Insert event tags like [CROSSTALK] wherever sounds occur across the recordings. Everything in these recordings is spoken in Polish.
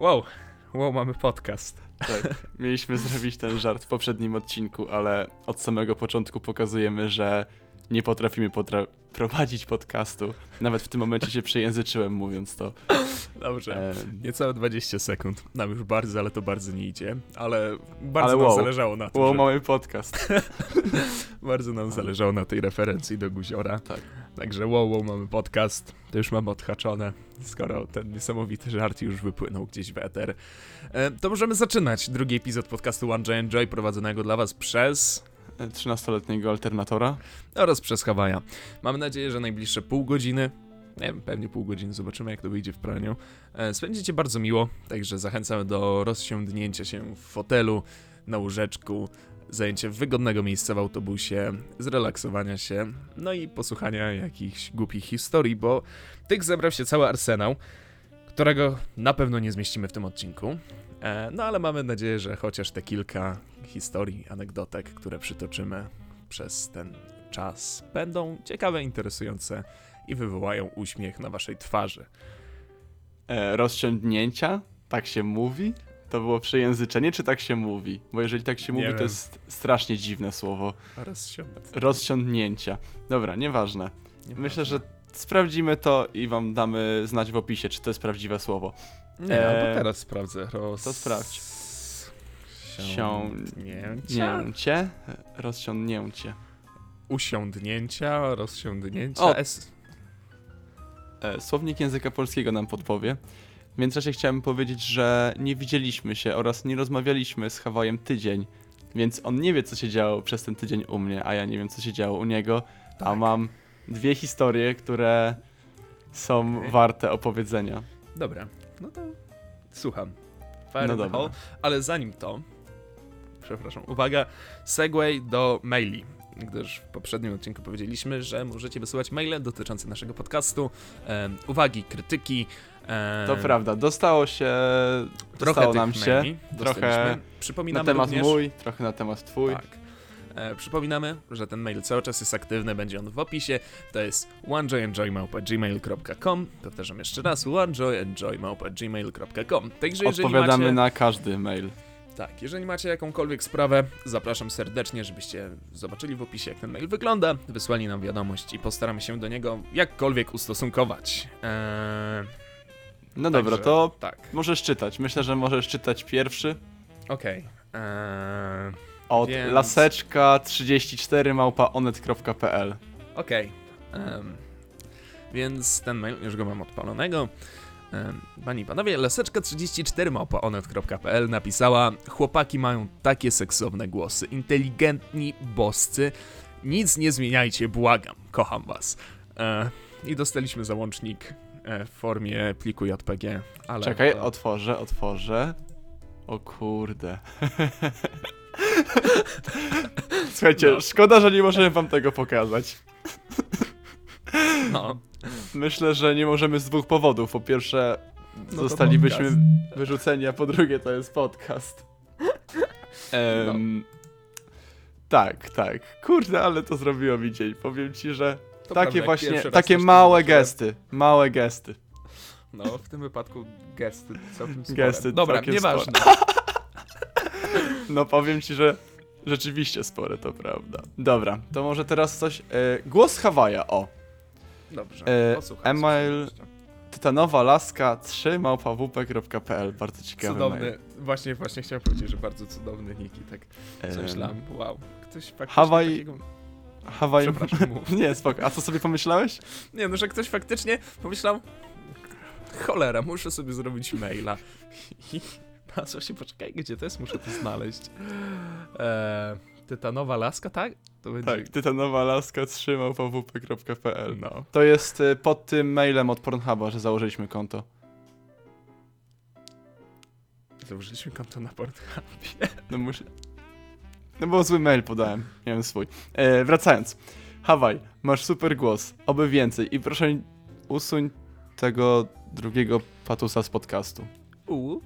Wow, wow, mamy podcast. Tak, mieliśmy zrobić ten żart w poprzednim odcinku, ale od samego początku pokazujemy, że nie potrafimy potra prowadzić podcastu. Nawet w tym momencie się przejęzyczyłem mówiąc to. Dobrze. E, Niecałe 20 sekund. Nam już bardzo, ale to bardzo nie idzie. Ale bardzo Ale nam wow. zależało na tym, Wow, że... mamy podcast. [LAUGHS] Bardzo nam zależało na tej referencji do Guziora. Tak. Także wow, wow, mamy podcast. To już mamy odhaczone, skoro ten niesamowity żart już wypłynął gdzieś w eter. E, to możemy zaczynać drugi epizod podcastu One Giant Joy prowadzonego dla was przez 13-letniego alternatora. oraz przez Hawaja. Mam nadzieję, że najbliższe pół godziny, nie wiem, pewnie pół godziny, zobaczymy jak to wyjdzie w praniu, e, spędzicie bardzo miło, także zachęcamy do rozsiądnięcia się w fotelu, na łóżeczku, zajęcia wygodnego miejsca w autobusie, zrelaksowania się, no i posłuchania jakichś głupich historii, bo tych zebrał się cały arsenał, którego na pewno nie zmieścimy w tym odcinku. E, No ale mamy nadzieję, że chociaż te kilka historii, anegdotek, które przytoczymy przez ten czas, będą ciekawe, interesujące i wywołają uśmiech na waszej twarzy. E, rozciągnięcia, tak się mówi? To było przejęzyczenie, czy tak się mówi? Bo jeżeli tak się Nie mówi, wiem. to jest strasznie dziwne słowo. Rozsiądę. Rozciągnięcia. Dobra, nieważne. Myślę, że sprawdzimy to i wam damy znać w opisie, czy to jest prawdziwe słowo. Nie, e, albo teraz sprawdzę. Roz... to sprawdź. Siądnięcia. Nięcie, rozciągnięcie. Usiądnięcia, rozsiądnięcia. O. E, Słownik języka polskiego nam podpowie. W międzyczasie chciałem powiedzieć, że nie widzieliśmy się oraz nie rozmawialiśmy z Hawajem tydzień, więc on nie wie, co się działo przez ten tydzień u mnie, a ja nie wiem, co się działo u niego, a Tak. mam dwie historie, które są Okej. warte opowiedzenia. Dobra, no to słucham. Fire No dobra. hole. Ale zanim to, przepraszam, uwaga, segway do maili. Gdyż w poprzednim odcinku powiedzieliśmy, że możecie wysyłać maile dotyczące naszego podcastu, em, uwagi, krytyki. To prawda, dostało się, Trochę dostało tych nam się, maili trochę na temat również, mój, trochę na temat twój. Tak. E, przypominamy, że ten mail cały czas jest aktywny, będzie on w opisie. To jest onejoyenjoymałpa.gmail.com Powtarzam jeszcze raz, onejoyenjoymałpa.gmail.com Także jeżeli Odpowiadamy macie... na każdy mail. Tak, jeżeli macie jakąkolwiek sprawę, zapraszam serdecznie, żebyście zobaczyli w opisie, jak ten mail wygląda, wysłali nam wiadomość i postaramy się do niego jakkolwiek ustosunkować. Eee, No dobra, także- to Tak, możesz czytać. Myślę, że możesz czytać pierwszy. okej. Eee, Od Więc- laseczka 34 małpa onet.pl Okej. em, Więc ten mail już go mam odpalonego. Em, Panie i panowie, laseczka34 małpaonet.pl napisała Chłopaki mają takie seksowne głosy, inteligentni, boscy. Nic nie zmieniajcie, błagam, kocham was. E, I dostaliśmy załącznik w formie pliku JPG, ale... Czekaj, to- otworzę, otworzę. O kurde. [LAUGHS] Słuchajcie, No. szkoda, że nie możemy wam tego pokazać. No, Myślę, że nie możemy z dwóch powodów. Po pierwsze, No zostalibyśmy wyrzuceni, a po drugie, to jest podcast. Em, Tak, tak. Kurde, ale to zrobiło mi dzień. Powiem ci, że to takie prawda, jak właśnie, pierwszy raz takie coś małe gesty. Małe gesty. No, w tym wypadku gesty całkiem spore. Gesty Dobra, całkiem nieważne. [LAUGHS] No powiem ci, że rzeczywiście spore, to prawda. Dobra, to może teraz coś. E, głos Hawaja, o. Dobrze, E, posłuchaj. Email- Tytanowa laska 3 małpawp.pl. Bardzo ciekawy Cudowny, mail. właśnie, właśnie chciałem powiedzieć, że bardzo cudowny nick i tak Em, myślałem, wow, ktoś faktycznie Hawaj- takiego... Hawaj. Przepraszam, mów. [LAUGHS] Nie, spoko. A co sobie pomyślałeś? Nie, no, że ktoś faktycznie pomyślał, cholera, muszę sobie zrobić maila. [LAUGHS] I patrzę się, poczekaj, gdzie to jest, muszę to znaleźć. Eee, tytanowa laska, tak? To będzie... Tak, tytanowa laska 3 małpawp.pl. No. To jest e, pod tym mailem od Pornhuba, że założyliśmy konto. Założyliśmy konto na Pornhubie. No muszę. No bo zły mail podałem, nie wiem swój. E, wracając. Hawaj, masz super głos, oby więcej i proszę usuń tego drugiego patusa z podcastu. U.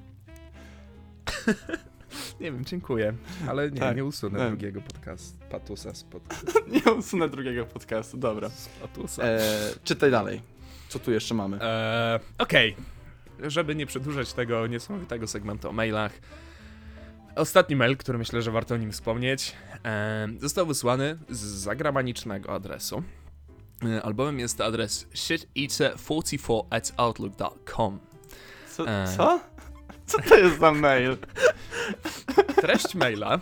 [LAUGHS] nie wiem, dziękuję, ale nie, Tak, nie usunę wiem. drugiego podcast, patusa z, pod, [LAUGHS] Nie usunę drugiego podcastu, dobra. z patusa. E, czytaj dalej. Co tu jeszcze mamy? Eee, Okej, żeby nie przedłużać tego niesamowitego segmentu o mailach, ostatni mail, który myślę, że warto o nim wspomnieć, e, został wysłany z zagranicznego adresu. E, albowiem jest to adres shiteater44 at outlook.com. Co? E. Co? Co to jest za mail? Treść maila,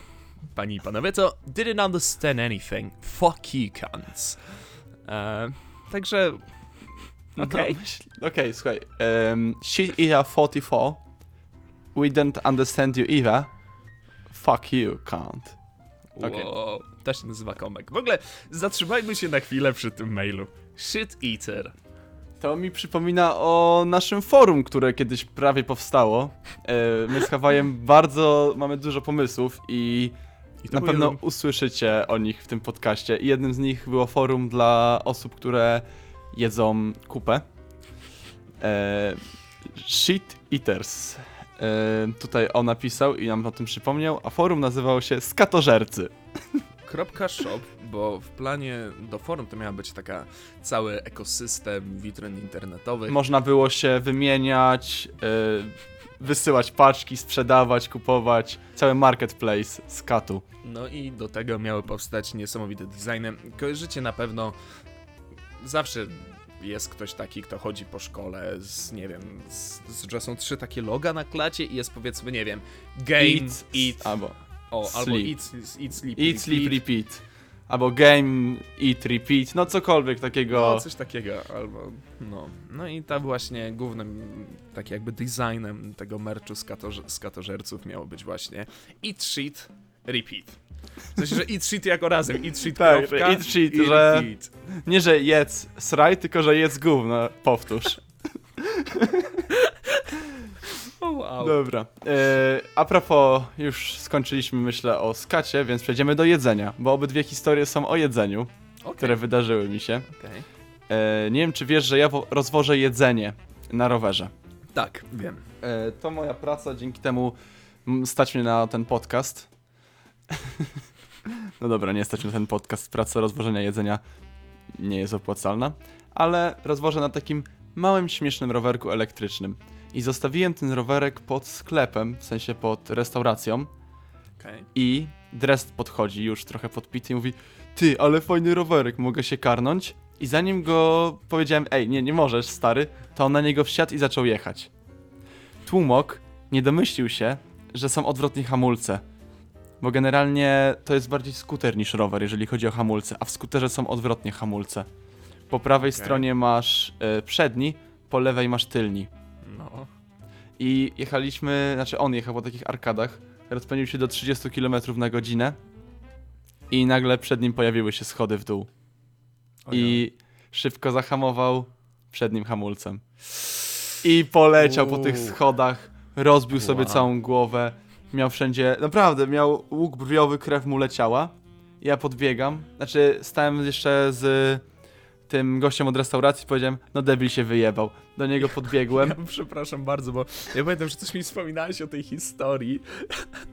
panie i panowie, to didn't understand anything. Fuck you, cunts. E, także, okej. No, myśl- Okej, słuchaj. Um, shit Ira 44. We don't understand you either. Fuck you, can't. okej. Wow, to się nazywa komek. W ogóle zatrzymajmy się na chwilę przy tym mailu. Shit Eater. To mi przypomina o naszym forum, które kiedyś prawie powstało. E, my z Hawajem [LAUGHS] bardzo mamy dużo pomysłów i I na pewno jeden- usłyszycie o nich w tym podcaście. I jednym z nich było forum dla osób, które jedzą kupę. E, shit Eaters. Tutaj on napisał i nam o tym przypomniał, a forum nazywało się Skatożercy. Kropka shop, bo w planie do forum to miała być taka cały ekosystem witryn internetowych. Można było się wymieniać, e, wysyłać paczki, sprzedawać, kupować. Cały marketplace z katu. No i do tego miały powstać niesamowite designy. Kojarzycie na pewno, zawsze jest ktoś taki, kto chodzi po szkole z, nie wiem, z, z, że są trzy takie loga na klacie i jest powiedzmy, nie wiem, game, eat, eat, albo o, albo sleep. eat, eat, sleep, eat, sleep, repeat. Albo game, eat, repeat. No cokolwiek takiego. No, coś takiego, albo, no. No i ta właśnie głównym, tak jakby designem tego merchu skatorze, skatożerców miało być właśnie eat shit, repeat. W sensie, że eat shit jako razem, eat shit, Tak, że kropka, eat shit, i że- repeat. Nie, że jedz sraj, tylko że jedz gówno. Powtórz. [LAUGHS] O, wow. Dobra. E, a propos, już skończyliśmy myślę o skacie, więc przejdziemy do jedzenia, bo obydwie historie są o jedzeniu, Okej, które wydarzyły mi się. okej. E, nie wiem, czy wiesz, że ja wo- rozwożę jedzenie na rowerze. Tak, wiem. E, to moja praca, dzięki temu stać mnie na ten podcast. No dobra, nie stać na ten podcast. Praca rozwożenia jedzenia nie jest opłacalna, ale rozwożę na takim małym, śmiesznym rowerku elektrycznym. I zostawiłem ten rowerek pod sklepem, w sensie pod restauracją. Okej. I Drest podchodzi już trochę podpity i mówi Ty, ale fajny rowerek, mogę się karnąć? I zanim go powiedziałem, ej, nie, nie możesz, stary, to on na niego wsiadł i zaczął jechać. Tłumok nie domyślił się, że są odwrotnie hamulce. Bo generalnie to jest bardziej skuter niż rower, jeżeli chodzi o hamulce, a w skuterze są odwrotnie hamulce. Po prawej Okej. stronie masz e, przedni, po lewej masz tylni. No. I jechaliśmy, znaczy on jechał po takich arkadach, rozpędził się do 30 km na godzinę i nagle przed nim pojawiły się schody w dół. I szybko zahamował przednim hamulcem. I poleciał po tych Uuu. schodach, rozbił sobie Wow. całą głowę, miał wszędzie, naprawdę, miał łuk brwiowy, krew mu leciała. Ja podbiegam, znaczy stałem jeszcze z tym gościem od restauracji, powiedziałem, no debil się wyjebał. Do niego podbiegłem. [LAUGHS] Ja przepraszam bardzo, bo ja pamiętam, że coś mi wspominałeś o tej historii,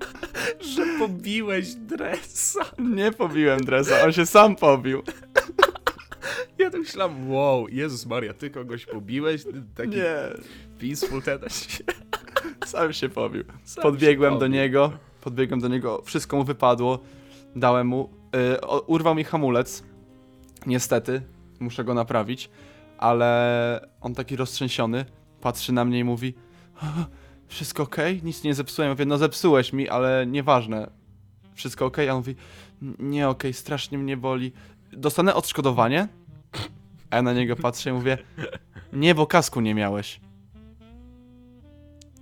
[LAUGHS] że pobiłeś dresa. Nie pobiłem dresa, on się sam pobił. [LAUGHS] Ja tak myślałem, wow, Jezus Maria, ty kogoś pobiłeś? Taki Nie, peaceful ten się [LAUGHS] sam się pobił. sam Podbiegłem się do pobił. niego, podbiegłem do niego, wszystko mu wypadło, dałem mu, y, o- urwał mi hamulec, niestety, muszę go naprawić, ale on taki roztrzęsiony, patrzy na mnie i mówi, wszystko okej? Nic nie zepsułem, ja mówię, no zepsułeś mi, ale nieważne, wszystko okej? A on mówi, "N- nie okej, strasznie mnie boli, dostanę odszkodowanie? A ja na niego patrzę i mówię, nie, bo kasku nie miałeś.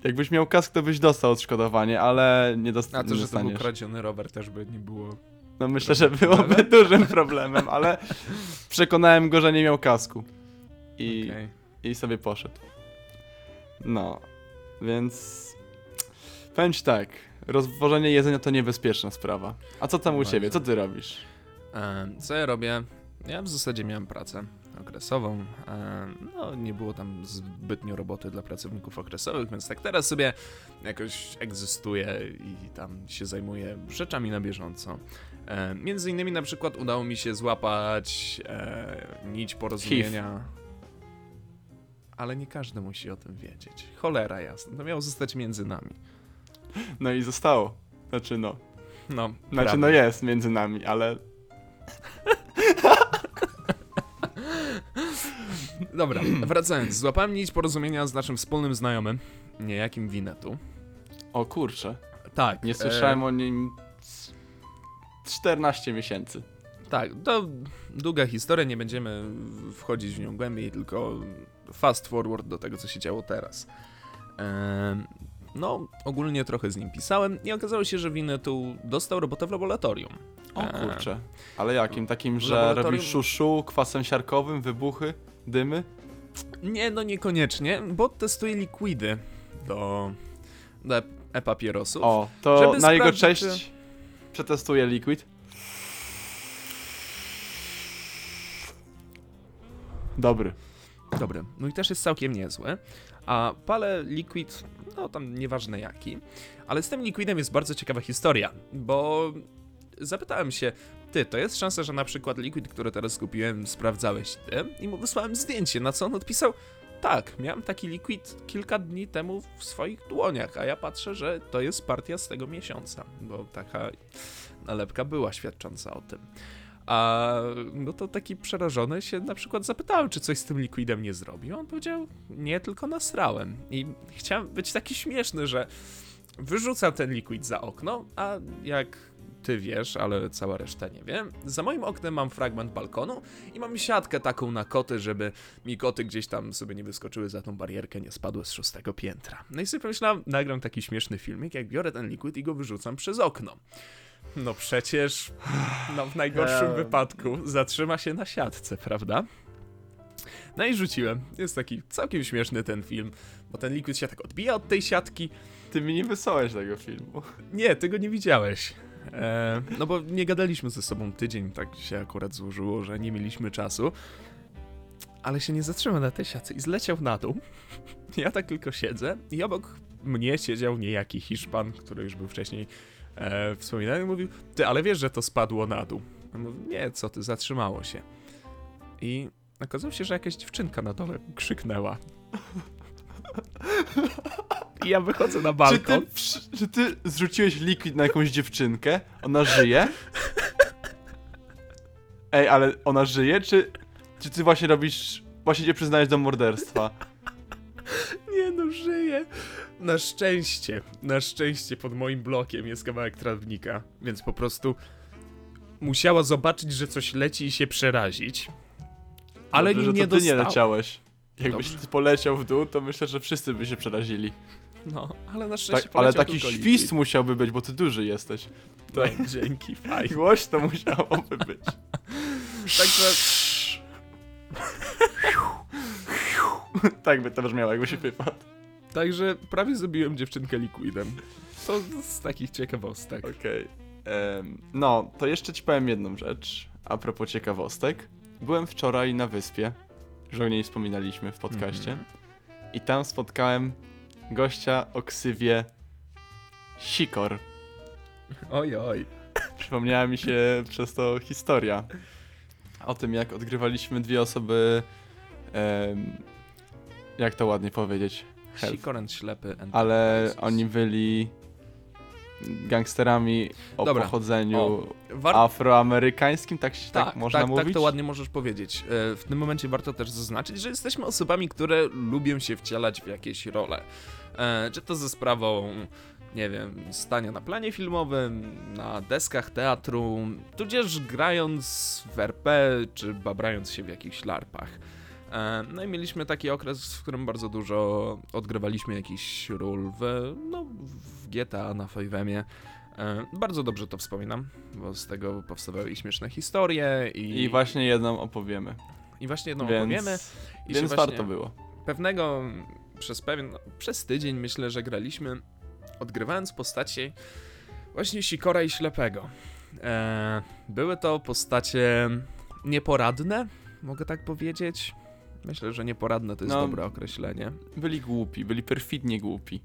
Jakbyś miał kask, to byś dostał odszkodowanie, ale nie, dost- A to, że to był dostaniesz. kradziony rower też by nie było. No myślę, że byłoby [LAUGHS] dużym problemem, ale przekonałem go, że nie miał kasku. I, Okej. I sobie poszedł. No, więc powiem ci tak, rozwożenie jedzenia to niebezpieczna sprawa. A co tam u Bardzo. ciebie? Co ty robisz? Em, Co ja robię? Ja w zasadzie miałem pracę okresową. No, nie było tam zbytnio roboty dla pracowników okresowych, więc tak teraz sobie jakoś egzystuję i tam się zajmuję rzeczami na bieżąco. Między innymi na przykład udało mi się złapać e, nić porozumienia. ale nie każdy musi o tym wiedzieć. Cholera jasna, to miało zostać między nami. No i zostało. Znaczy no. No, Znaczy no jest między nami, ale Dobra, [CLEARS THROAT] wracając. Złapałem nić porozumienia z naszym wspólnym znajomym, niejakim Winetu. o kurczę. Tak. Nie słyszałem o nim z 14 miesięcy. E, tak, to długa historia, nie będziemy wchodzić w nią głębiej, tylko fast forward do tego, co się działo teraz. Em, no, ogólnie trochę z nim pisałem i okazało się, że Winetu dostał robotę w laboratorium. O Eee, kurczę. Ale jakim? Takim, że laboratorium- szuszu, kwasem siarkowym, wybuchy, dymy? Nie, no niekoniecznie, bo testuje likwidy do, do e- e-papierosów. O, to Żeby na jego cześć przetestuję liquid. Dobry. Dobry. No i też jest całkiem niezły. A palę liquid, no tam nieważne jaki, ale z tym liquidem jest bardzo ciekawa historia, bo zapytałem się, ty, to jest szansa, że na przykład liquid, który teraz kupiłem, sprawdzałeś ty? I mu wysłałem zdjęcie, na co on odpisał, tak, miałem taki liquid kilka dni temu w swoich dłoniach, a ja patrzę, że to jest partia z tego miesiąca, bo taka nalepka była świadcząca o tym. A no to taki przerażony się na przykład zapytałem, czy coś z tym liquidem nie zrobił. On powiedział, nie, tylko nasrałem. I chciałem być taki śmieszny, że wyrzucam ten liquid za okno, a jak ty wiesz, ale cała reszta nie wie, za moim oknem mam fragment balkonu i mam siatkę taką na koty, żeby mi koty gdzieś tam sobie nie wyskoczyły za tą barierkę, nie spadły z szóstego piętra. No i sobie pomyślałem, nagram taki śmieszny filmik, jak biorę ten liquid i go wyrzucam przez okno. No przecież, no w najgorszym wypadku zatrzyma się na siatce, prawda? No i rzuciłem. Jest taki całkiem śmieszny ten film, bo ten liquid się tak odbija od tej siatki. Ty mi nie wysłałeś tego filmu. Nie, ty go nie widziałeś. E, no bo nie gadaliśmy ze sobą tydzień, tak się akurat złożyło, że nie mieliśmy czasu. Ale się nie zatrzymał na tej siatce i zleciał na dół. [LAUGHS] Ja tak tylko siedzę i obok mnie siedział niejaki Hiszpan, który już był wcześniej e, wspominany mówił, ty, ale wiesz, że to spadło na dół. Ja mówię, nie, co ty, zatrzymało się. I okazało się, że jakaś dziewczynka na dole krzyknęła. [LAUGHS] I ja wychodzę na Czy balkon. ty, przy- czy ty zrzuciłeś liquid na jakąś dziewczynkę? Ona żyje? Ej, ale ona żyje, czy, czy ty właśnie robisz, właśnie cię przyznajesz do morderstwa? Nie no, żyję. Na szczęście, na szczęście pod moim blokiem jest kawałek trawnika, więc po prostu musiała zobaczyć, że coś leci i się przerazić. Ale Dobrze, że nie to ty nie dostała. leciałeś. Jakbyś Dobrze. ty poleciał w dół, to myślę, że wszyscy by się przerazili. No, ale na Tak, szczęście ale poleciał taki świst musiałby być, bo ty duży jesteś. No, dzięki, [LAUGHS] fajnie. Głośno musiałoby być. [LAUGHS] Także [LAUGHS] tak by to brzmiało, jakby się wypadł. Także prawie zabiłem dziewczynkę liquidem. To z takich ciekawostek. Okej. Em, no, to jeszcze ci powiem jedną rzecz. A propos ciekawostek. Byłem wczoraj na wyspie, już o niej wspominaliśmy w podcaście. Mhm. I tam spotkałem gościa o ksywie Sikor. Oj, oj. [LAUGHS] Przypomniała mi się przez to historia o tym, jak odgrywaliśmy dwie osoby. em, jak to ładnie powiedzieć? Help. Sikorent ślepy. Ale Enterprises. oni byli gangsterami o Dobra. pochodzeniu O, War- afroamerykańskim, tak, się- tak, Tak, można tak, mówić? tak to ładnie możesz powiedzieć. E, W tym momencie warto też zaznaczyć, że jesteśmy osobami, które lubią się wcielać w jakieś role. E, Czy to ze sprawą, nie wiem, stania na planie filmowym, na deskach teatru, tudzież grając w RP, czy babrając się w jakichś larpach. E, No i mieliśmy taki okres, w którym bardzo dużo odgrywaliśmy jakichś ról w, no, w GTA, na 5 E, Bardzo dobrze to wspominam, bo z tego powstawały i śmieszne historie i, I właśnie jedną opowiemy. i właśnie jedną więc opowiemy. I więc warto było. Pewnego, przez pewien, no, przez tydzień myślę, że graliśmy, odgrywając postacie właśnie Sikora i Ślepego. E, były to postacie nieporadne, mogę tak powiedzieć. Myślę, że nieporadne to jest No. dobre określenie. Byli głupi, byli perfidnie głupi.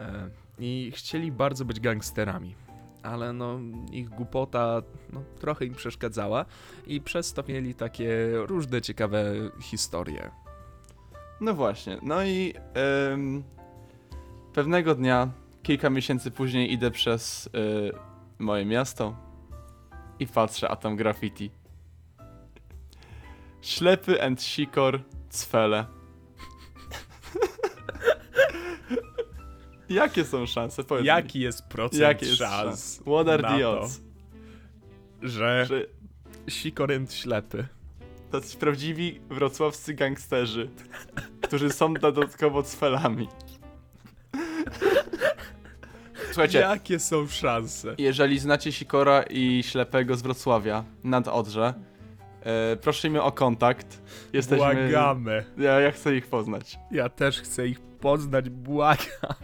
E, I chcieli bardzo być gangsterami. Ale no, ich głupota no, trochę im przeszkadzała i przez to mieli takie różne ciekawe historie. No właśnie, no i em, pewnego dnia, kilka miesięcy później idę przez y, moje miasto i patrzę, a tam graffiti. Ślepy and sikor cfele. [LAUGHS] Jakie są szanse? Powiedz mi. Jaki jest procent Jakie jest szans? What are the to, odds? że Że Sikorent ślepy? tacy prawdziwi wrocławscy gangsterzy, którzy są dodatkowo cfelami. Słuchajcie, Jakie są szanse? jeżeli znacie Sikora i Ślepego z Wrocławia nad Odrze, e, prosimy o kontakt. Jesteśmy... Błagamy. Ja, ja chcę ich poznać. Ja też chcę ich poznać, błagam.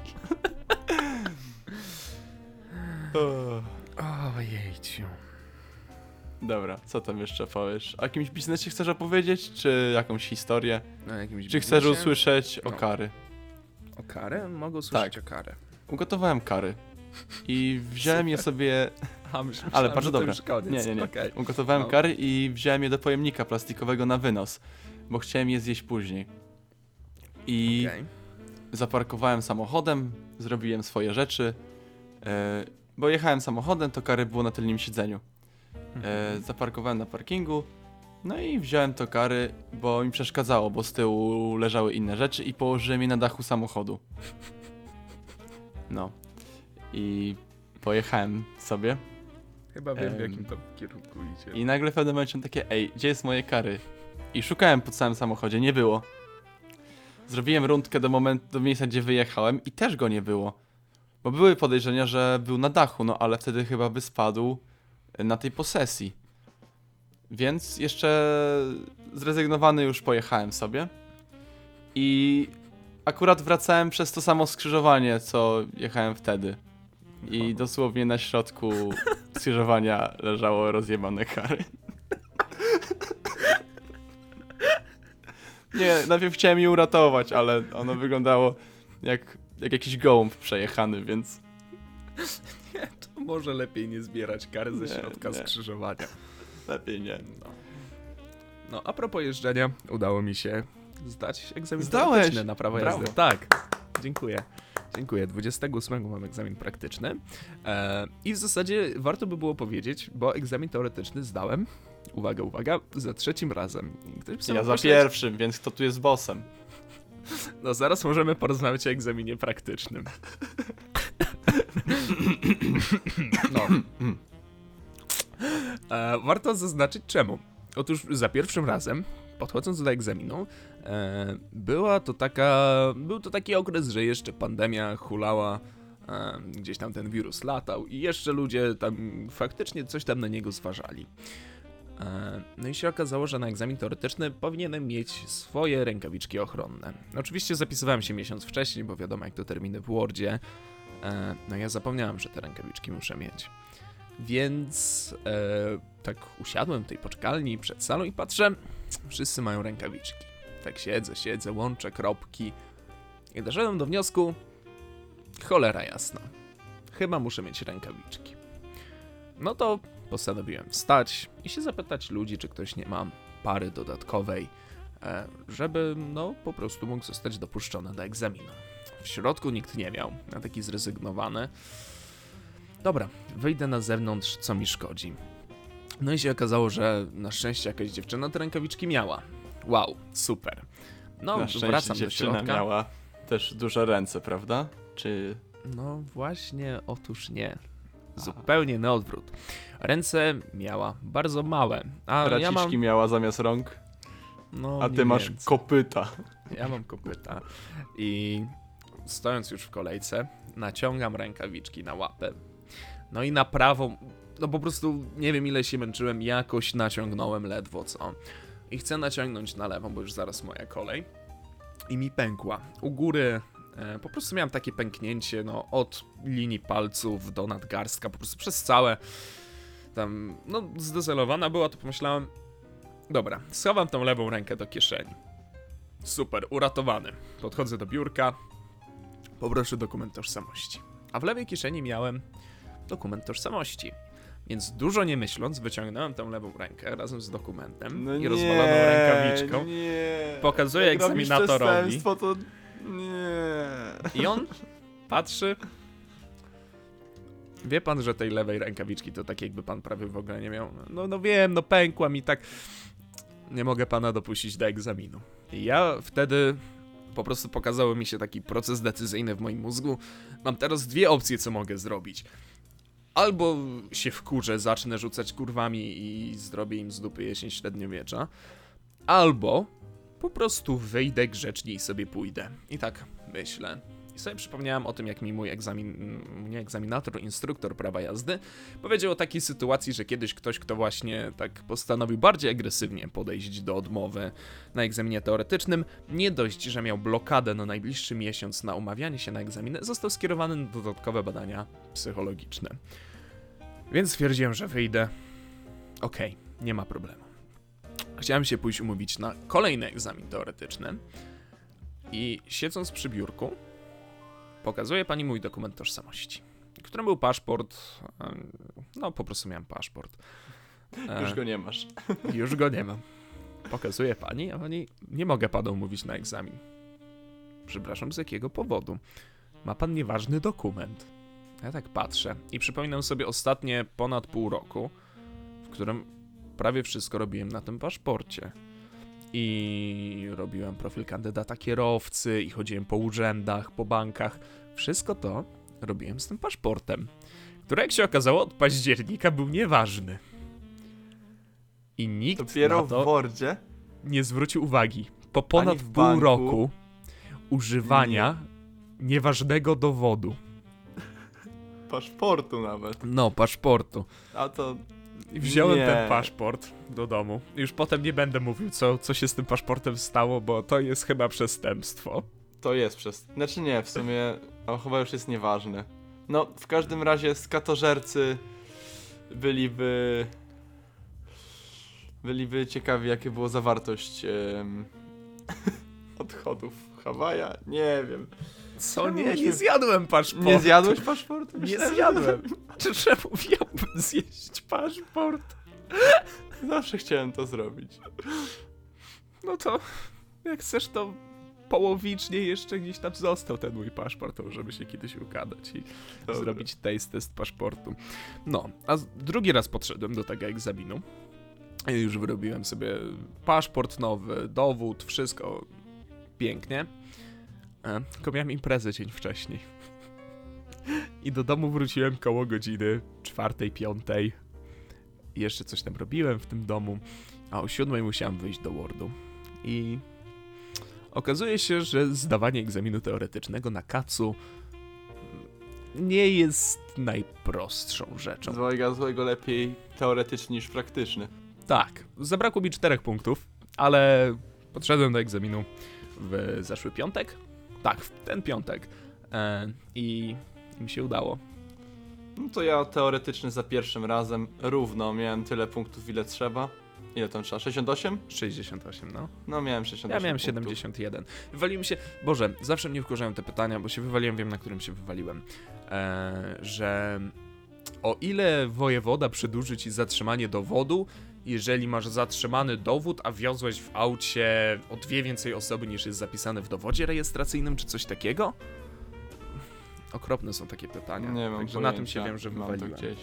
Ojejciu. Dobra, co tam jeszcze powiesz? O jakimś biznesie chcesz opowiedzieć, czy jakąś historię? Na jakimś Czy chcesz biznesie? usłyszeć o No. kary? O karę? Mogę usłyszeć Tak. o karę. Ugotowałem kary. I wziąłem je sobie [LAUGHS] A, myślałem, Ale bardzo dobre. Nie, nie, nie. Okej. Ugotowałem No. kary i wziąłem je do pojemnika plastikowego na wynos, bo chciałem je zjeść później. I Okej. zaparkowałem samochodem, zrobiłem swoje rzeczy, e, bo jechałem samochodem, to kary było na tylnym siedzeniu. E, zaparkowałem na parkingu, no i wziąłem to kary, bo mi przeszkadzało, bo z tyłu leżały inne rzeczy i położyłem je na dachu samochodu. No. I pojechałem sobie Chyba wiem, w Em. jakim to kierunku idzie. i nagle w pewnym momencie takie, ej, gdzie jest moje kary? I szukałem po całym samochodzie, nie było. Zrobiłem rundkę do momentu, do miejsca, gdzie wyjechałem i też go nie było. Bo były podejrzenia, że był na dachu, no ale wtedy chyba by spadł na tej posesji. Więc jeszcze zrezygnowany już pojechałem sobie. I akurat wracałem przez to samo skrzyżowanie, co jechałem wtedy. I dosłownie na środku skrzyżowania leżało rozjebane kary. Nie, najpierw chciałem je uratować, ale ono wyglądało jak, jak jakiś gołąb przejechany, więc Nie, to może lepiej nie zbierać kary ze Nie, środka nie. skrzyżowania. lepiej nie. No. no, a propos jeżdżenia, udało mi się zdać egzamin Zdałeś! na prawo Brawo. jazdy. Tak, dziękuję. Dziękuję. 28 mam egzamin praktyczny. E, I w zasadzie warto by było powiedzieć, bo egzamin teoretyczny zdałem. Uwaga, uwaga, za trzecim razem. Ja za pierwszym, więc kto tu jest bossem? No zaraz możemy porozmawiać o egzaminie praktycznym. No. E, warto zaznaczyć czemu. Otóż za pierwszym razem, podchodząc do egzaminu, e, była to taka, był to taki okres, że jeszcze pandemia hulała, e, gdzieś tam ten wirus latał i jeszcze ludzie tam faktycznie coś tam na niego zważali. E, No i się okazało, że na egzamin teoretyczny powinienem mieć swoje rękawiczki ochronne. Oczywiście zapisywałem się miesiąc wcześniej, bo wiadomo jak to terminy w Wordzie. No ja zapomniałem, że te rękawiczki muszę mieć. Więc tak usiadłem w tej poczekalni przed salą i patrzę, wszyscy mają rękawiczki. Tak siedzę, siedzę, łączę kropki i doszedłem do wniosku, cholera jasna, chyba muszę mieć rękawiczki. No to postanowiłem wstać i się zapytać ludzi, czy ktoś nie ma pary dodatkowej, e, żeby no po prostu mógł zostać dopuszczony do egzaminu. W środku nikt nie miał, na taki zrezygnowany. Dobra, wyjdę na zewnątrz, co mi szkodzi. No i się okazało, że na szczęście jakaś dziewczyna te rękawiczki miała. Wow, super. No, Na szczęście wracam do dziewczyna środka. miała też duże ręce, prawda? Czy... No właśnie, otóż nie. Zupełnie na odwrót. Ręce miała bardzo małe, a ja Raciczki mam... miała zamiast rąk, No, a ty masz więcej. kopyta. Ja mam kopyta i stojąc już w kolejce, naciągam rękawiczki na łapę. No i na prawą, no po prostu nie wiem ile się męczyłem, jakoś naciągnąłem ledwo co. I chcę naciągnąć na lewą, bo już zaraz moja kolej. I mi pękła. U góry e, po prostu miałem takie pęknięcie, no od linii palców do nadgarstka, po prostu przez całe tam, no zdezelowana była, to pomyślałem, dobra, schowam tą lewą rękę do kieszeni. Super, uratowany. Podchodzę do biurka, poproszę dokument tożsamości. A w lewej kieszeni miałem dokument tożsamości. Więc dużo nie myśląc, wyciągnąłem tą lewą rękę razem z dokumentem No i nie, rozwaloną rękawiczką. Nie. Pokazuję Jak egzaminatorowi. to nie. I on patrzy. Wie pan, że tej lewej rękawiczki to tak jakby pan prawie w ogóle nie miał. No, no wiem, no pękła mi tak. Nie mogę pana dopuścić do egzaminu. I ja wtedy po prostu pokazało mi się taki proces decyzyjny w moim mózgu. Mam teraz dwie opcje, co mogę zrobić. Albo się wkurzę, zacznę rzucać kurwami i zrobię im z dupy jesień średniowiecza. Albo po prostu wyjdę grzecznie i sobie pójdę. I tak myślę. I sobie przypomniałem o tym, jak mi mój egzamin, nie egzaminator, instruktor prawa jazdy powiedział o takiej sytuacji, że kiedyś ktoś, kto właśnie tak postanowił bardziej agresywnie podejść do odmowy na egzaminie teoretycznym, nie dość, że miał blokadę na najbliższy miesiąc na umawianie się na egzaminy, został skierowany na dodatkowe badania psychologiczne. Więc stwierdziłem, że wyjdę. Okej, nie ma problemu. Chciałem się pójść umówić na kolejny egzamin teoretyczny i siedząc przy biurku, pokazuje pani mój dokument tożsamości, którym był paszport. No, po prostu miałem paszport. E, Już go nie masz. [LAUGHS] już go nie mam. Pokazuje pani, a pani nie mogę panu umówić na egzamin. Przepraszam, z jakiego powodu? Ma pan nieważny dokument. Ja tak patrzę i przypominam sobie ostatnie ponad pół roku, w którym prawie wszystko robiłem na tym paszporcie. I robiłem profil kandydata kierowcy, i chodziłem po urzędach, po bankach. Wszystko to robiłem z tym paszportem, który, jak się okazało, od października był nieważny. I nikt Dopiero na to w Wordzie. nie zwrócił uwagi. Po ponad pół banku. roku używania nieważnego dowodu. Paszportu nawet. No, paszportu. A to I wziąłem Nie. ten paszport do domu. Już potem nie będę mówił, co, co się z tym paszportem stało, bo to jest chyba przestępstwo. To jest przez. Znaczy nie, w sumie. Ale chyba już jest nieważne. No, w każdym razie skatożercy byliby. Byliby ciekawi, jakie było zawartość em, [LAUGHS] odchodów Hawaja. Nie wiem. Co? Nie, nie zjadłem paszportu. Nie zjadłeś paszportu? Nie Myślałem, zjadłem. [LAUGHS] Czy czemu miałbym zjeść paszport? Zawsze chciałem to zrobić. No to jak chcesz, to połowicznie jeszcze gdzieś tam został ten mój paszport, to możemy się kiedyś układać i zrobić taste test paszportu. No, a drugi raz podszedłem do tego egzaminu. Już wyrobiłem sobie paszport nowy, dowód, wszystko pięknie. E, Tylko miałem imprezę dzień wcześniej. I do domu wróciłem koło godziny czwartej, piątej. Jeszcze coś tam robiłem w tym domu, a o siódmej musiałem wyjść do Wordu. I okazuje się, że zdawanie egzaminu teoretycznego na kacu nie jest najprostszą rzeczą. Złego, złego lepiej teoretyczny niż praktyczny. Tak, zabrakło mi czterech punktów, ale podszedłem do egzaminu w zeszły piątek. Tak, w ten piątek. E, I mi się udało. No to ja teoretyczny za pierwszym razem równo miałem tyle punktów, ile trzeba. Ile tam trzeba? 68? 68, no. No miałem 68 Ja miałem punktów. 71. Wywaliłem się. Boże, zawsze mnie wkurzają te pytania, bo się wywaliłem, wiem na którym się wywaliłem. E, że o ile wojewoda przedłuży ci zatrzymanie dowodu, jeżeli masz zatrzymany dowód, a wiozłeś w aucie o dwie więcej osoby niż jest zapisane w dowodzie rejestracyjnym, czy coś takiego? Okropne są takie pytania. Nie mam Także na tym się wiem, że Mam to wywaliłem. gdzieś.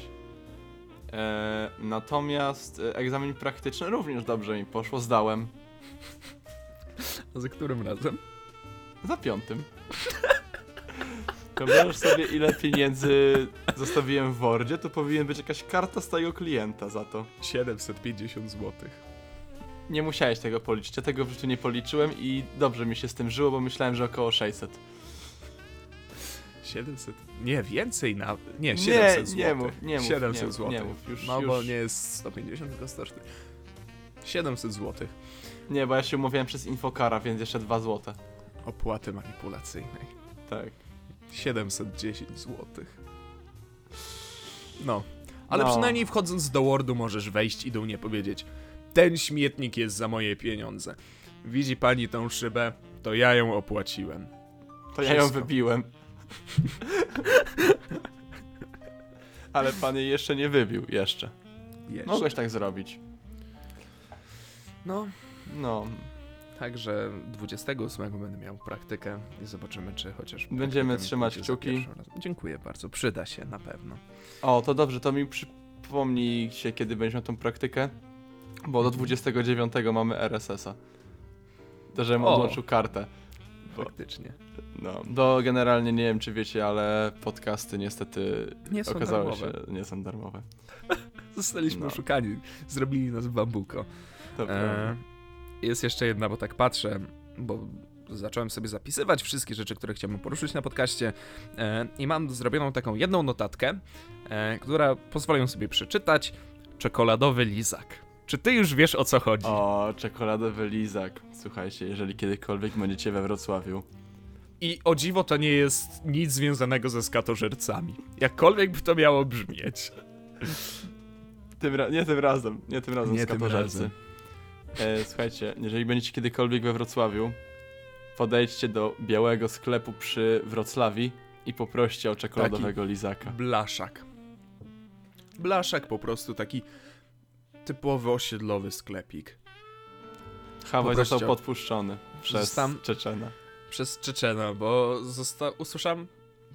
E, natomiast e, egzamin praktyczny również dobrze mi poszło, zdałem. [LAUGHS] A za którym razem? Za piątym. Wyobrażasz sobie, ile pieniędzy zostawiłem w Wordzie, to powinien być jakaś karta stałego klienta za to. 750 zł. Nie musiałeś tego policzyć, ja tego w życiu nie policzyłem i dobrze mi się z tym żyło, bo myślałem, że około 600. 700. Nie, więcej na. Nie, Nie, 700 zł. nie mów, nie mów, 700 nie zł. nie mów, już- no już- bo nie jest 150, tylko 100 sztuk. 700 zł. Nie, bo ja się umawiałem przez Infokara, więc jeszcze 2 złote. Opłaty manipulacyjnej. Tak. 710 zł. No. Ale No. przynajmniej wchodząc do Wordu możesz wejść i do mnie powiedzieć ten śmietnik jest za moje pieniądze. Widzi pani tą szybę? To ja ją opłaciłem. To ja ją Wszystko. wybiłem. [LAUGHS] Ale pan jej jeszcze nie wybił, jeszcze. Jeszcze. Mogłeś tak zrobić. No, No, także 28 będę miał praktykę i zobaczymy, czy chociaż. Będziemy trzymać kciuki. Dziękuję bardzo, przyda się na pewno. O, to dobrze, to mi przypomnij się, kiedy będziesz miał tą praktykę, bo do Mhm. 29 mamy RSS-a. To, żebym O. odłączył kartę. Bo, Faktycznie. no, do generalnie nie wiem, czy wiecie, ale podcasty niestety Nie są okazały darmowe. się nie są darmowe. [LAUGHS] Zostaliśmy No. oszukani. Zrobili nas w bambuko. To E. jest jeszcze jedna, bo tak patrzę, bo zacząłem sobie zapisywać wszystkie rzeczy, które chciałbym poruszyć na podcaście e, i mam zrobioną taką jedną notatkę, e, która pozwolę sobie przeczytać. Czekoladowy lizak. Czy ty już wiesz o co chodzi? O, czekoladowy lizak. Słuchajcie, jeżeli kiedykolwiek będziecie we Wrocławiu, I o dziwo to nie jest nic związanego ze skatożercami. Jakkolwiek by to miało brzmieć. Tym nie tym razem, nie tym razem, Nie tym skatożercy. razem. E, słuchajcie, jeżeli będziecie kiedykolwiek we Wrocławiu, podejdźcie do białego sklepu przy Wrocławi i poproście o czekoladowego lizaka. Blaszak. Blaszak po prostu taki typowy osiedlowy sklepik. Hawaj został podpuszczony przez Czeczena. Przez Czeczena, bo zosta- usłyszałem...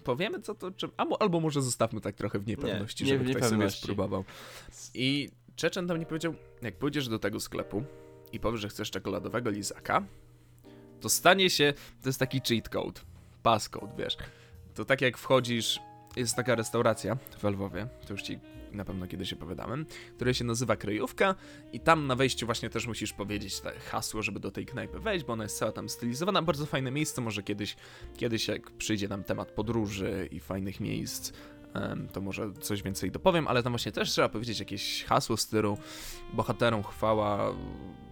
Powiemy co to, czy... albo, albo może zostawmy tak trochę w niepewności, Nie, nie żeby w ktoś sobie niepewności. spróbował. I Czeczen tam nie powiedział, jak pójdziesz do tego sklepu i powiesz, że chcesz czekoladowego lizaka, to stanie się, to jest taki cheat code, passcode, wiesz. To tak jak wchodzisz, jest taka restauracja w Lwowie, to już ci na pewno kiedyś opowiadałem, która się nazywa Kryjówka i tam na wejściu właśnie też musisz powiedzieć te hasło, żeby do tej knajpy wejść, bo ona jest cała tam stylizowana, bardzo fajne miejsce, może kiedyś, kiedyś jak przyjdzie nam temat podróży i fajnych miejsc, to może coś więcej dopowiem, ale tam właśnie też trzeba powiedzieć jakieś hasło w stylu bohaterom chwała,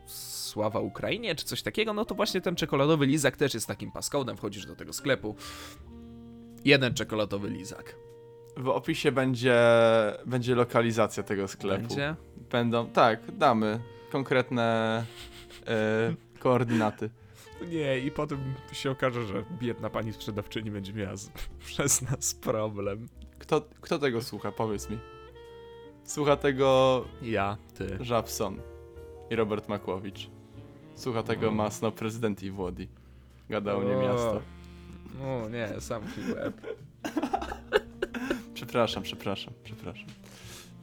sława Ukrainie, czy coś takiego, no to właśnie ten czekoladowy lizak też jest takim paskodem, wchodzisz do tego sklepu, jeden czekoladowy lizak. W opisie będzie, będzie lokalizacja tego sklepu. Będzie? Będą, tak, damy konkretne e, koordynaty. Nie, i potem się okaże, że biedna pani sprzedawczyni będzie miała z, [LAUGHS] przez nas problem. Kto, kto tego słucha, powiedz mi. Słucha tego Ja, ty. Żabson i Robert Makłowicz. Słucha tego O. masno prezydent i Włodi. Gadało nie miasto. No nie, sam łeb. Przepraszam, przepraszam, przepraszam.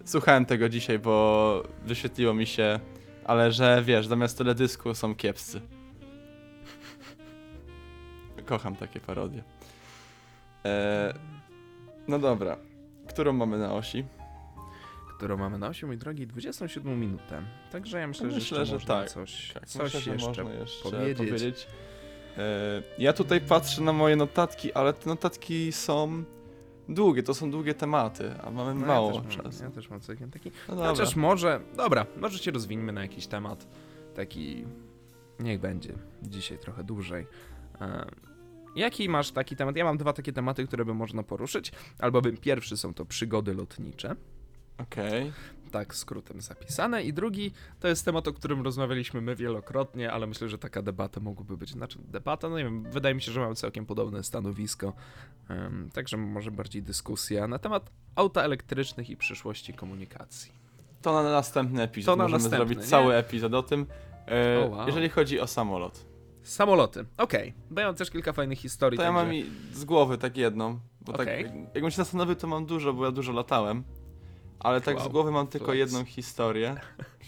Słuchałem tego dzisiaj, bo wyświetliło mi się, ale że wiesz, zamiast teledysku są kiepscy. Kocham takie parodie. E, no dobra. Którą mamy na osi? Którą mamy na osi, mój drogi, 27 minutę. Także ja myślę, że Myślę, jeszcze że można tak. coś, Tak, coś myślę, że jeszcze można jeszcze powiedzieć. powiedzieć. E, ja tutaj patrzę na moje notatki, ale te notatki są długie, to są długie tematy, a mamy No, mało ja też mam, czasu. ja też mam całkiem taki. No dobra. Chociaż może, dobra, może się rozwiniemy na jakiś temat. Taki, niech będzie, dzisiaj trochę dłużej. E, jaki masz taki temat? Ja mam dwa takie tematy, które by można poruszyć. Albowiem pierwszy są to przygody lotnicze, Okej. tak skrótem zapisane, i drugi to jest temat, o którym rozmawialiśmy my wielokrotnie, ale myślę, że taka debata mogłaby być. Znaczy, debata, no nie wiem, wydaje mi się, że mamy całkiem podobne stanowisko. Em, także może bardziej dyskusja na temat auta elektrycznych i przyszłości komunikacji. To na następny epizod. To na Możemy następny, zrobić nie? cały epizod o tym. E, O, wow. Jeżeli chodzi o samolot, Samoloty. Okej. Bo ja mam też kilka fajnych historii. to ja także- mam i z głowy tak jedną. Bo Okej. tak, jakbym się zastanowił, to mam dużo, bo ja dużo latałem. Ale tak z Wow, głowy mam tylko flex. jedną historię.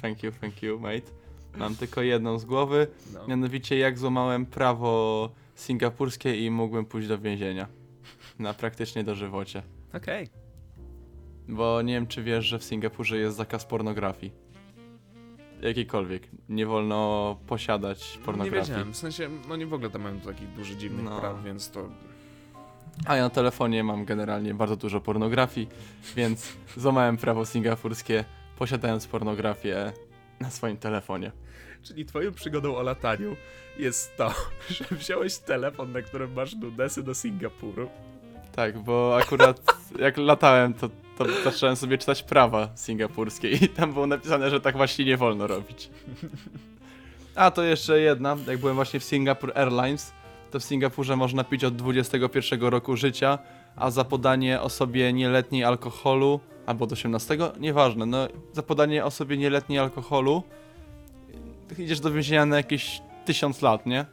Thank you, thank you, mate. Mam tylko jedną z głowy. No. Mianowicie jak złamałem prawo singapurskie i mógłbym pójść do więzienia. Na praktycznie dożywocie. Okej. Bo nie wiem, czy wiesz, że w Singapurze jest zakaz pornografii. Jakiejkolwiek. Nie wolno posiadać Nie pornografii. wiedziałem. W sensie, no nie w ogóle tam mają takich dużych dziwnych No. praw, więc to... A ja na telefonie mam generalnie bardzo dużo pornografii, więc złamałem prawo singapurskie, posiadając pornografię na swoim telefonie. Czyli twoją przygodą o lataniu jest to, [LAUGHS] że wziąłeś telefon, na którym masz nudesy do Singapuru. Tak, bo akurat [LAUGHS] jak latałem, to, to zacząłem sobie czytać prawa singapurskie i tam było napisane, że tak właśnie nie wolno robić. [LAUGHS] A to jeszcze jedna, jak byłem właśnie w Singapore Airlines, to w Singapurze można pić od 21 roku życia, a za podanie osobie nieletniej alkoholu albo do 18, nieważne, no za podanie osobie nieletniej alkoholu idziesz do więzienia na jakieś 1000 lat, nie?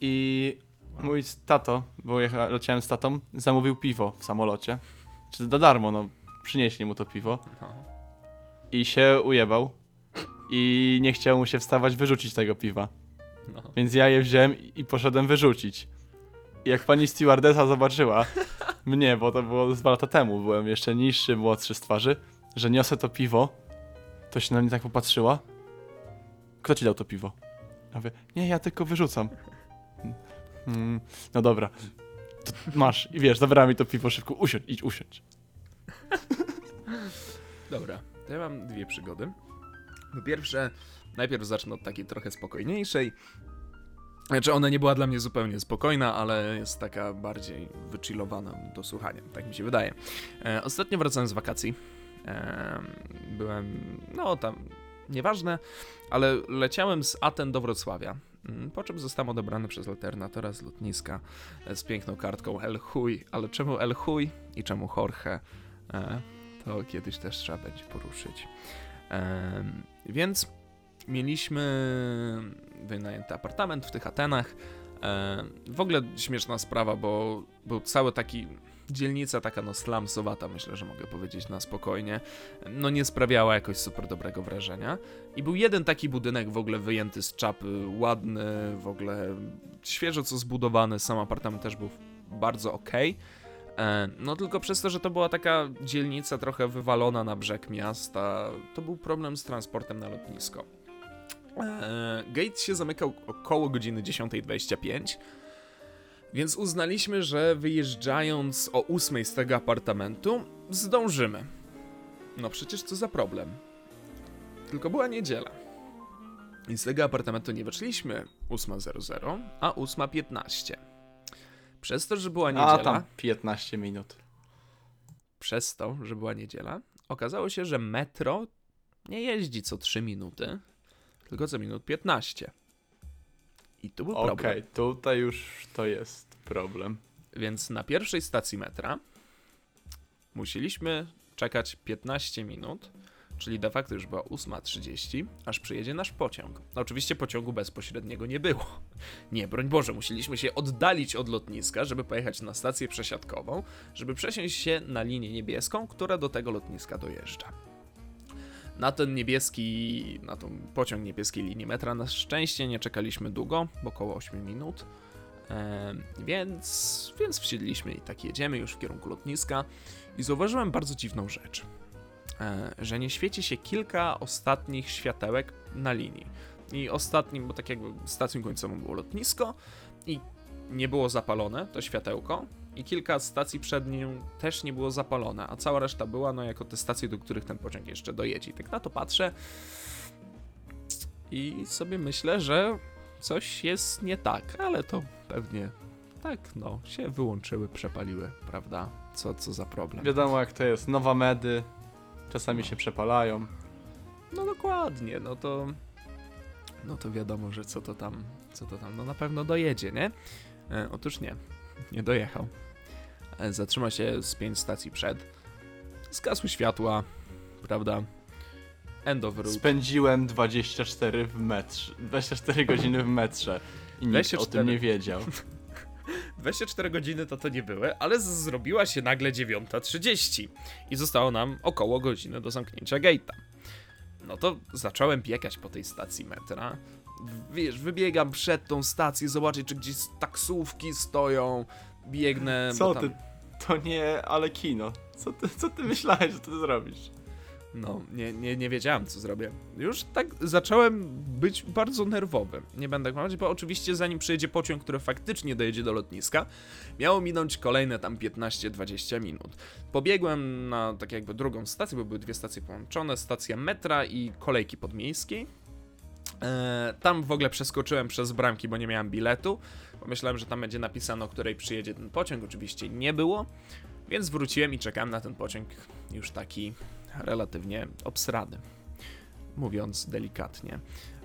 I mój tato, bo jecha, leciałem z tatą, zamówił piwo w samolocie. Czy za darmo, no przynieśli mu to piwo i się ujebał i nie chciał mu się wstawać wyrzucić tego piwa. No. Więc ja je wziąłem i poszedłem wyrzucić. I jak pani stewardesa zobaczyła [LAUGHS] mnie, bo to było dwa lata temu, byłem jeszcze niższy, młodszy z twarzy, że niosę to piwo, to się na mnie tak popatrzyła. Kto ci dał to piwo? Ja mówię, nie, ja tylko wyrzucam. Mm, no dobra. To masz. I wiesz, zabrała mi to piwo szybko. Usiądź, idź usiądź. [LAUGHS] Dobra, to ja mam dwie przygody. Po pierwsze, najpierw zacznę od takiej trochę spokojniejszej. Znaczy, ona nie była dla mnie zupełnie spokojna, ale jest taka bardziej wychillowana do słuchania, tak mi się wydaje. E, ostatnio wracałem z wakacji. E, byłem, no tam, nieważne, ale leciałem z Aten do Wrocławia. Mm, Po czym zostałem odebrany przez alternatora z lotniska e, z piękną kartką El Chuj. Ale czemu El Chuj i czemu Jorge? E, to kiedyś też trzeba będzie poruszyć. Więc mieliśmy wynajęty apartament w tych Atenach. W ogóle śmieszna sprawa, bo był cały taki dzielnica taka no slumsowata, myślę, że mogę powiedzieć na spokojnie. No nie sprawiała jakoś super dobrego wrażenia. I był jeden taki budynek w ogóle wyjęty z czapy, ładny, w ogóle świeżo co zbudowany, sam apartament też był bardzo okej. E, No tylko przez to, że to była taka dzielnica trochę wywalona na brzeg miasta, to był problem z transportem na lotnisko. E, Gate się zamykał około godziny 10.25, więc uznaliśmy, że wyjeżdżając o 8 z tego apartamentu, zdążymy. No przecież co za problem. Tylko była niedziela. I z tego apartamentu nie wyszliśmy 8.00, a 8.15. Przez to, że była niedziela... A tam 15 minut. przez to, że była niedziela, okazało się, że metro nie jeździ co 3 minuty, tylko co minut 15. I tu był Okej, problem. tutaj już to jest problem. Więc na pierwszej stacji metra musieliśmy czekać 15 minut, czyli de facto już była 8.30, aż przyjedzie nasz pociąg. Oczywiście pociągu bezpośredniego nie było. [LAUGHS] Nie, broń Boże, musieliśmy się oddalić od lotniska, żeby pojechać na stację przesiadkową, żeby przesiąść się na linię niebieską, która do tego lotniska dojeżdża. Na ten niebieski, na tą pociąg niebieskiej linii metra na szczęście nie czekaliśmy długo, bo około 8 minut. Więc, więc wsiedliśmy i tak jedziemy już w kierunku lotniska i zauważyłem bardzo dziwną rzecz. E, że nie świeci się kilka ostatnich światełek na linii. I ostatnim, bo tak jakby stacją końcową było lotnisko i nie było zapalone to światełko i kilka stacji przed nią też nie było zapalone, a cała reszta była no jako te stacje, do których ten pociąg jeszcze dojedzie. I tak na to patrzę i sobie myślę, że coś jest nie tak, ale to pewnie tak, no, się wyłączyły, przepaliły, prawda? Co, co za problem. Wiadomo jak to jest, nowa medy, czasami się przepalają. No dokładnie, no to. No to wiadomo, że co to tam, co to tam, no na pewno dojedzie, nie? E, otóż nie, [LAUGHS] nie dojechał. E, zatrzymał się z pięć stacji przed. Zgasły światła, prawda? End of route. Spędziłem 24 w metrze, 24 godziny w metrze i nikt o 24. tym nie wiedział. [LAUGHS] 24 godziny to to nie były, ale zrobiła się nagle 9.30 i zostało nam około godziny do zamknięcia gate'a. No to zacząłem biegać po tej stacji metra. Wiesz, wybiegam przed tą stację, zobaczyć, czy gdzieś taksówki stoją. Biegnę. Co tam... ty? To nie, ale kino. Co ty, co ty myślałeś, że ty zrobisz? No, nie, nie, nie wiedziałem, co zrobię. Już tak zacząłem być bardzo nerwowy. Nie będę kłamać, bo oczywiście zanim przyjedzie pociąg, który faktycznie dojedzie do lotniska, miało minąć kolejne tam 15-20 minut. Pobiegłem na tak jakby drugą stację, bo były dwie stacje połączone, stacja metra i kolejki podmiejskiej. Eee, tam w ogóle przeskoczyłem przez bramki, bo nie miałem biletu. Pomyślałem, że tam będzie napisane, o której przyjedzie ten pociąg. Oczywiście nie było, więc wróciłem i czekałem na ten pociąg już taki relatywnie obsrany, mówiąc delikatnie.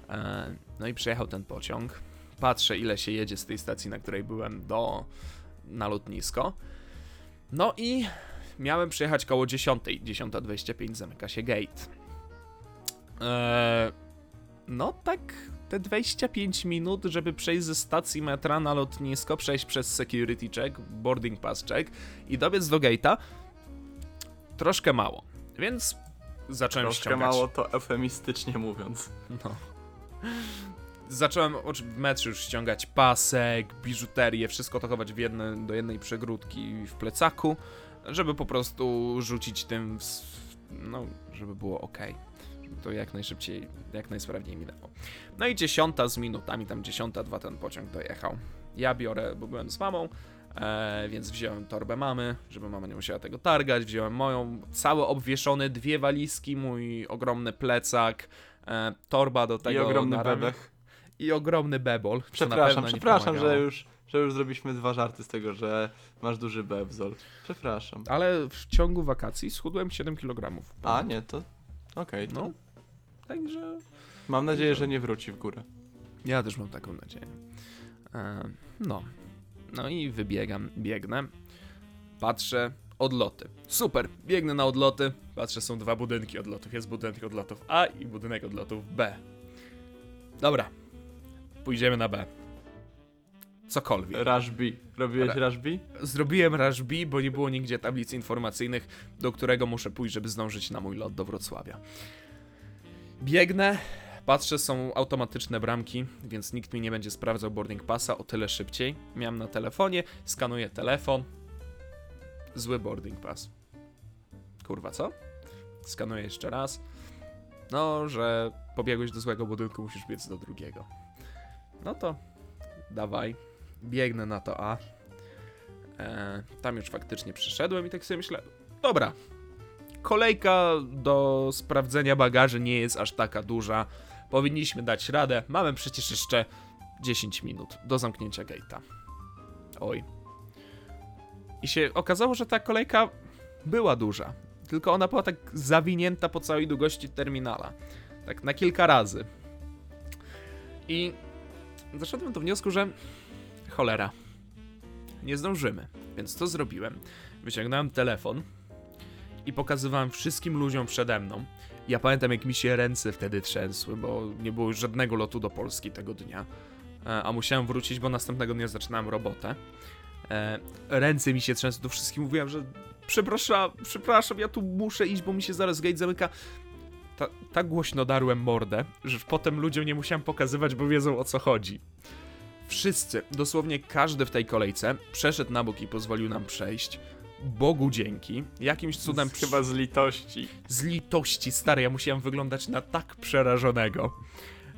E, No i przyjechał ten pociąg. Patrzę, ile się jedzie z tej stacji, na której byłem, do na lotnisko. No i miałem przyjechać koło 10. 10.25 zamyka się gate. Eee, no tak, te 25 minut, żeby przejść ze stacji metra na lotnisko, przejść przez security check, boarding pass check i dobiec do gate'a, troszkę mało. Więc zacząłem Troszkę ściągać. mało to eufemistycznie mówiąc. No. Zacząłem w metrze już ściągać pasek, biżuterię, wszystko to chować w jedne, do jednej przegródki w plecaku, żeby po prostu rzucić tym, w, no, żeby było ok. Żeby to jak najszybciej, jak najsprawniej minęło. No i dziesiąta z minutami, tam dziesiąta, dwa ten pociąg dojechał. Ja biorę, bo byłem z mamą, e, więc wziąłem torbę mamy, żeby mama nie musiała tego targać, wziąłem moją, całe obwieszone, dwie walizki, mój ogromny plecak, e, torba do tego I ogromny bebech. I ogromny bebol. Przepraszam, przepraszam, że już, że już zrobiliśmy dwa żarty z tego, że masz duży bebzol. Przepraszam. Ale w ciągu wakacji schudłem 7 kg. A, nie, to okej. to No. Także. Mam nadzieję, że nie wróci w górę. Ja też mam taką nadzieję. E, no. No i wybiegam, biegnę. Patrzę, odloty. Super, biegnę na odloty. Patrzę, są dwa budynki odlotów. Jest budynek odlotów A i budynek odlotów B. Dobra, pójdziemy na B. Cokolwiek. Rush B. Robiłeś Ra- Rush B? Zrobiłem Rush B, bo nie było nigdzie tablic informacyjnych, do którego muszę pójść, żeby zdążyć na mój lot do Wrocławia. Biegnę, patrzę, są automatyczne bramki, więc nikt mi nie będzie sprawdzał boarding passa o tyle szybciej. Miałem na telefonie, skanuję telefon. Zły boarding pass. Kurwa, co? Skanuję jeszcze raz. No, że pobiegłeś do złego budynku, musisz biec do drugiego. No to dawaj. Biegnę na to A. E, tam już faktycznie przyszedłem i tak sobie myślę, dobra, kolejka do sprawdzenia bagaży nie jest aż taka duża, powinniśmy dać radę, mamy przecież jeszcze 10 minut do zamknięcia gate'a. Oj. I się okazało, że ta kolejka była duża, tylko ona była tak zawinięta po całej długości terminala. Tak na kilka razy. I doszedłem do wniosku, że cholera, nie zdążymy. Więc co zrobiłem? Wyciągnąłem telefon i pokazywałem wszystkim ludziom przede mną. Ja pamiętam, jak mi się ręce wtedy trzęsły, bo nie było już żadnego lotu do Polski tego dnia. E, A musiałem wrócić, bo następnego dnia zaczynałem robotę. E, Ręce mi się trzęsły, do wszystkim mówiłem, że przepraszam, przepraszam, ja tu muszę iść, bo mi się zaraz gate zamyka. Ta, tak głośno darłem mordę, że potem ludziom nie musiałem pokazywać, bo wiedzą o co chodzi. Wszyscy, dosłownie każdy w tej kolejce przeszedł na bok i pozwolił nam przejść. Bogu dzięki. Jakimś cudem Z, chyba z litości. z litości, stary, ja musiałem wyglądać na tak przerażonego.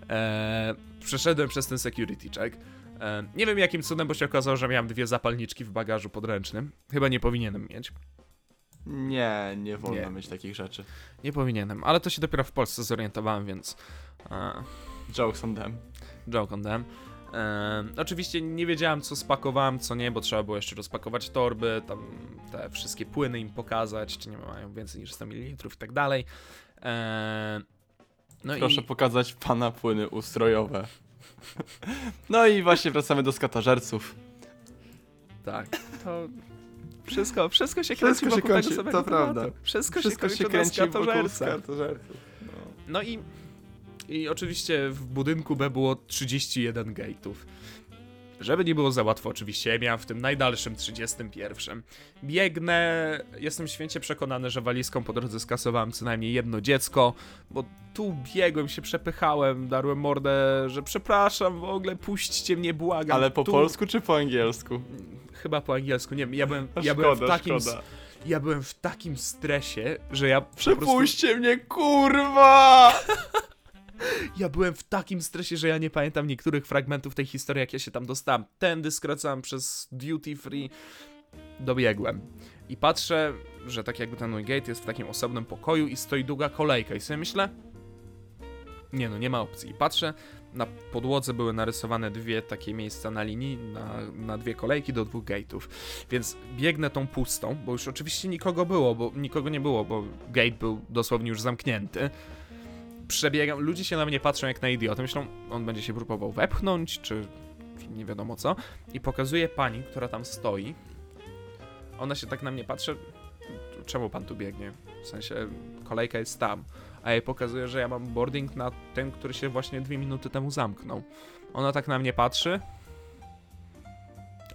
Eee, przeszedłem przez ten security check. Eee, nie wiem jakim cudem, bo się okazało, że miałem dwie zapalniczki w bagażu podręcznym. Chyba nie powinienem mieć. Nie, nie wolno Nie. mieć takich rzeczy. Nie powinienem, ale to się dopiero w Polsce zorientowałem, więc... Eee, Jokes on them. joke on them. Oczywiście nie wiedziałem, co spakowałem, co nie, bo trzeba było jeszcze rozpakować torby, tam te wszystkie płyny im pokazać, czy nie mają więcej niż 100 ml i tak dalej. Eee, no Proszę i pokazać pana płyny ustrojowe. [LAUGHS] No i właśnie wracamy do skatażerców. tak, to wszystko, wszystko się Wszystko kręci się wokół kręci, tego samego to prawda. Wszystko, Wszystko się się kręci, wokół. No. No i, i oczywiście w budynku B było 31 gate'ów. Żeby nie było za łatwo, oczywiście, ja miałem w tym najdalszym 31. Biegnę, jestem święcie przekonany, że walizką po drodze skasowałem co najmniej jedno dziecko, bo tu biegłem, się przepychałem, darłem mordę, że przepraszam, w ogóle puśćcie mnie, błagam. Ale po tu... polsku czy po angielsku? Chyba po angielsku, nie wiem, ja byłem, ja [LAUGHS] byłem w szkoda, takim... szkoda. Ja byłem w takim stresie, że ja po prostu... Przepuśćcie mnie, kurwa! [LAUGHS] Ja byłem w takim stresie, że ja nie pamiętam niektórych fragmentów tej historii, jak ja się tam dostałem. Tędy skracałem przez duty free. Dobiegłem. I patrzę, że tak jakby ten mój gate jest w takim osobnym pokoju i stoi długa kolejka. I sobie myślę, nie no, nie ma opcji. I patrzę, na podłodze były narysowane dwie takie miejsca na linii, na, na dwie kolejki do dwóch gate'ów. Więc biegnę tą pustą, bo już oczywiście nikogo było, bo nikogo nie było, bo gate był dosłownie już zamknięty przebiegam, ludzie się na mnie patrzą jak na idiotę, myślą, on będzie się próbował wepchnąć, czy, nie wiadomo co. I pokazuje pani, która tam stoi. Ona się tak na mnie patrzy, czemu pan tu biegnie? W sensie, kolejka jest tam. A jej pokazuje, że ja mam boarding na ten, który się właśnie dwie minuty temu zamknął. Ona tak na mnie patrzy.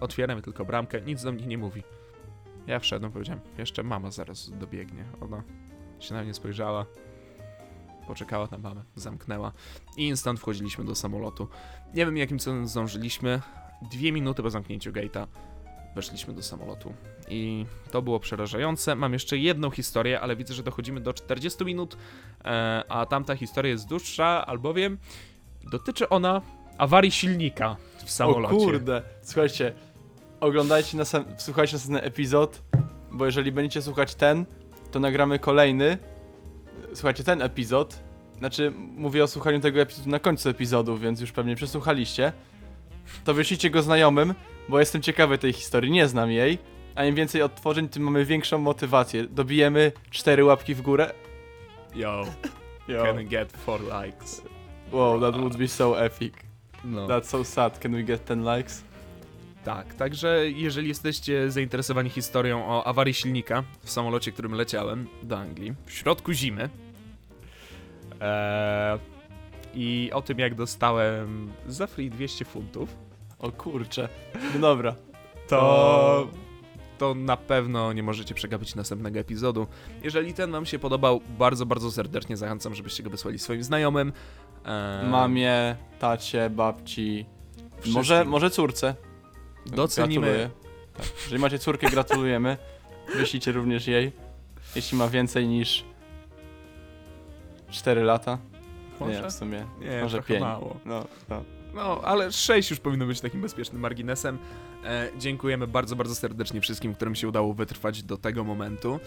Otwieram tylko bramkę, nic do mnie nie mówi. Ja wszedłem, powiedziałem, jeszcze mama zaraz dobiegnie. Ona się na mnie spojrzała, poczekała na mamę, zamknęła i instant wchodziliśmy do samolotu. Nie wiem jakim cudem zdążyliśmy. Dwie minuty po zamknięciu gate'a weszliśmy do samolotu. I to było przerażające. Mam jeszcze jedną historię, ale widzę, że dochodzimy do 40 minut, e, a tamta historia jest dłuższa, albowiem dotyczy ona awarii silnika w samolocie. O kurde, słuchajcie, oglądajcie, nasem- słuchajcie następny epizod, bo jeżeli będziecie słuchać ten, to nagramy kolejny. Słuchajcie, ten epizod, znaczy mówię o słuchaniu tego epizodu na końcu epizodu, więc już pewnie przesłuchaliście. To wyślijcie go znajomym, bo jestem ciekawy tej historii, nie znam jej. A im więcej odtworzeń, tym mamy większą motywację. Dobijemy cztery łapki w górę. Yo, Yo. can we get four likes? Wow, that would be so epic. No. That's so sad. Can we get 10 likes? Tak, także jeżeli jesteście zainteresowani historią o awarii silnika w samolocie, którym leciałem do Anglii w środku zimy eee, i o tym, jak dostałem za free 200 funtów, O kurcze. No dobra. to, to na pewno nie możecie przegapić następnego epizodu. Jeżeli ten wam się podobał, bardzo, bardzo serdecznie zachęcam, żebyście go wysłali swoim znajomym. Eee, Mamie, tacie, babci, wszystkim. może, może córce. Docenimy. Tak. Jeżeli macie córkę, gratulujemy. Wyślijcie również jej. Jeśli ma więcej niż 4 lata. może? Nie, w sumie. Nie, może trochę pięć. mało. No, no. No, ale 6 już powinno być takim bezpiecznym marginesem. E, dziękujemy bardzo, bardzo serdecznie wszystkim, którym się udało wytrwać do tego momentu.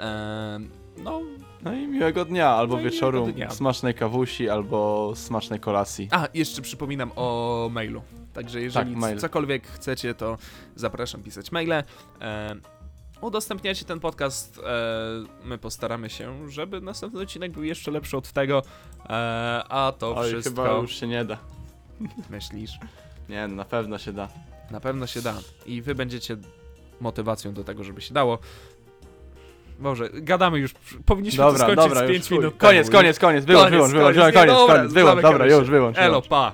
E, no, no i miłego dnia, albo No wieczoru, dnia. smacznej kawusi, albo smacznej kolacji. a, jeszcze przypominam o mailu. Także jeżeli Tak, mail. cokolwiek chcecie, to zapraszam pisać maile. E, udostępniacie ten podcast. E, my postaramy się, żeby następny odcinek był jeszcze lepszy od tego. E, a to Oj, wszystko. chyba już się nie da. Myślisz? Nie, na pewno się da. Na pewno się da. I wy będziecie motywacją do tego, żeby się dało. Boże, gadamy już. Powinniśmy to Dobra, skończyć dobra, z już 5 chuj. minut Koniec, temu. koniec, koniec, wyłącz, wyłącz, wyłącz, koniec, koniec, wyłącz, zamykamy dobra, już, wyłącz. Elo, wyłącz. pa!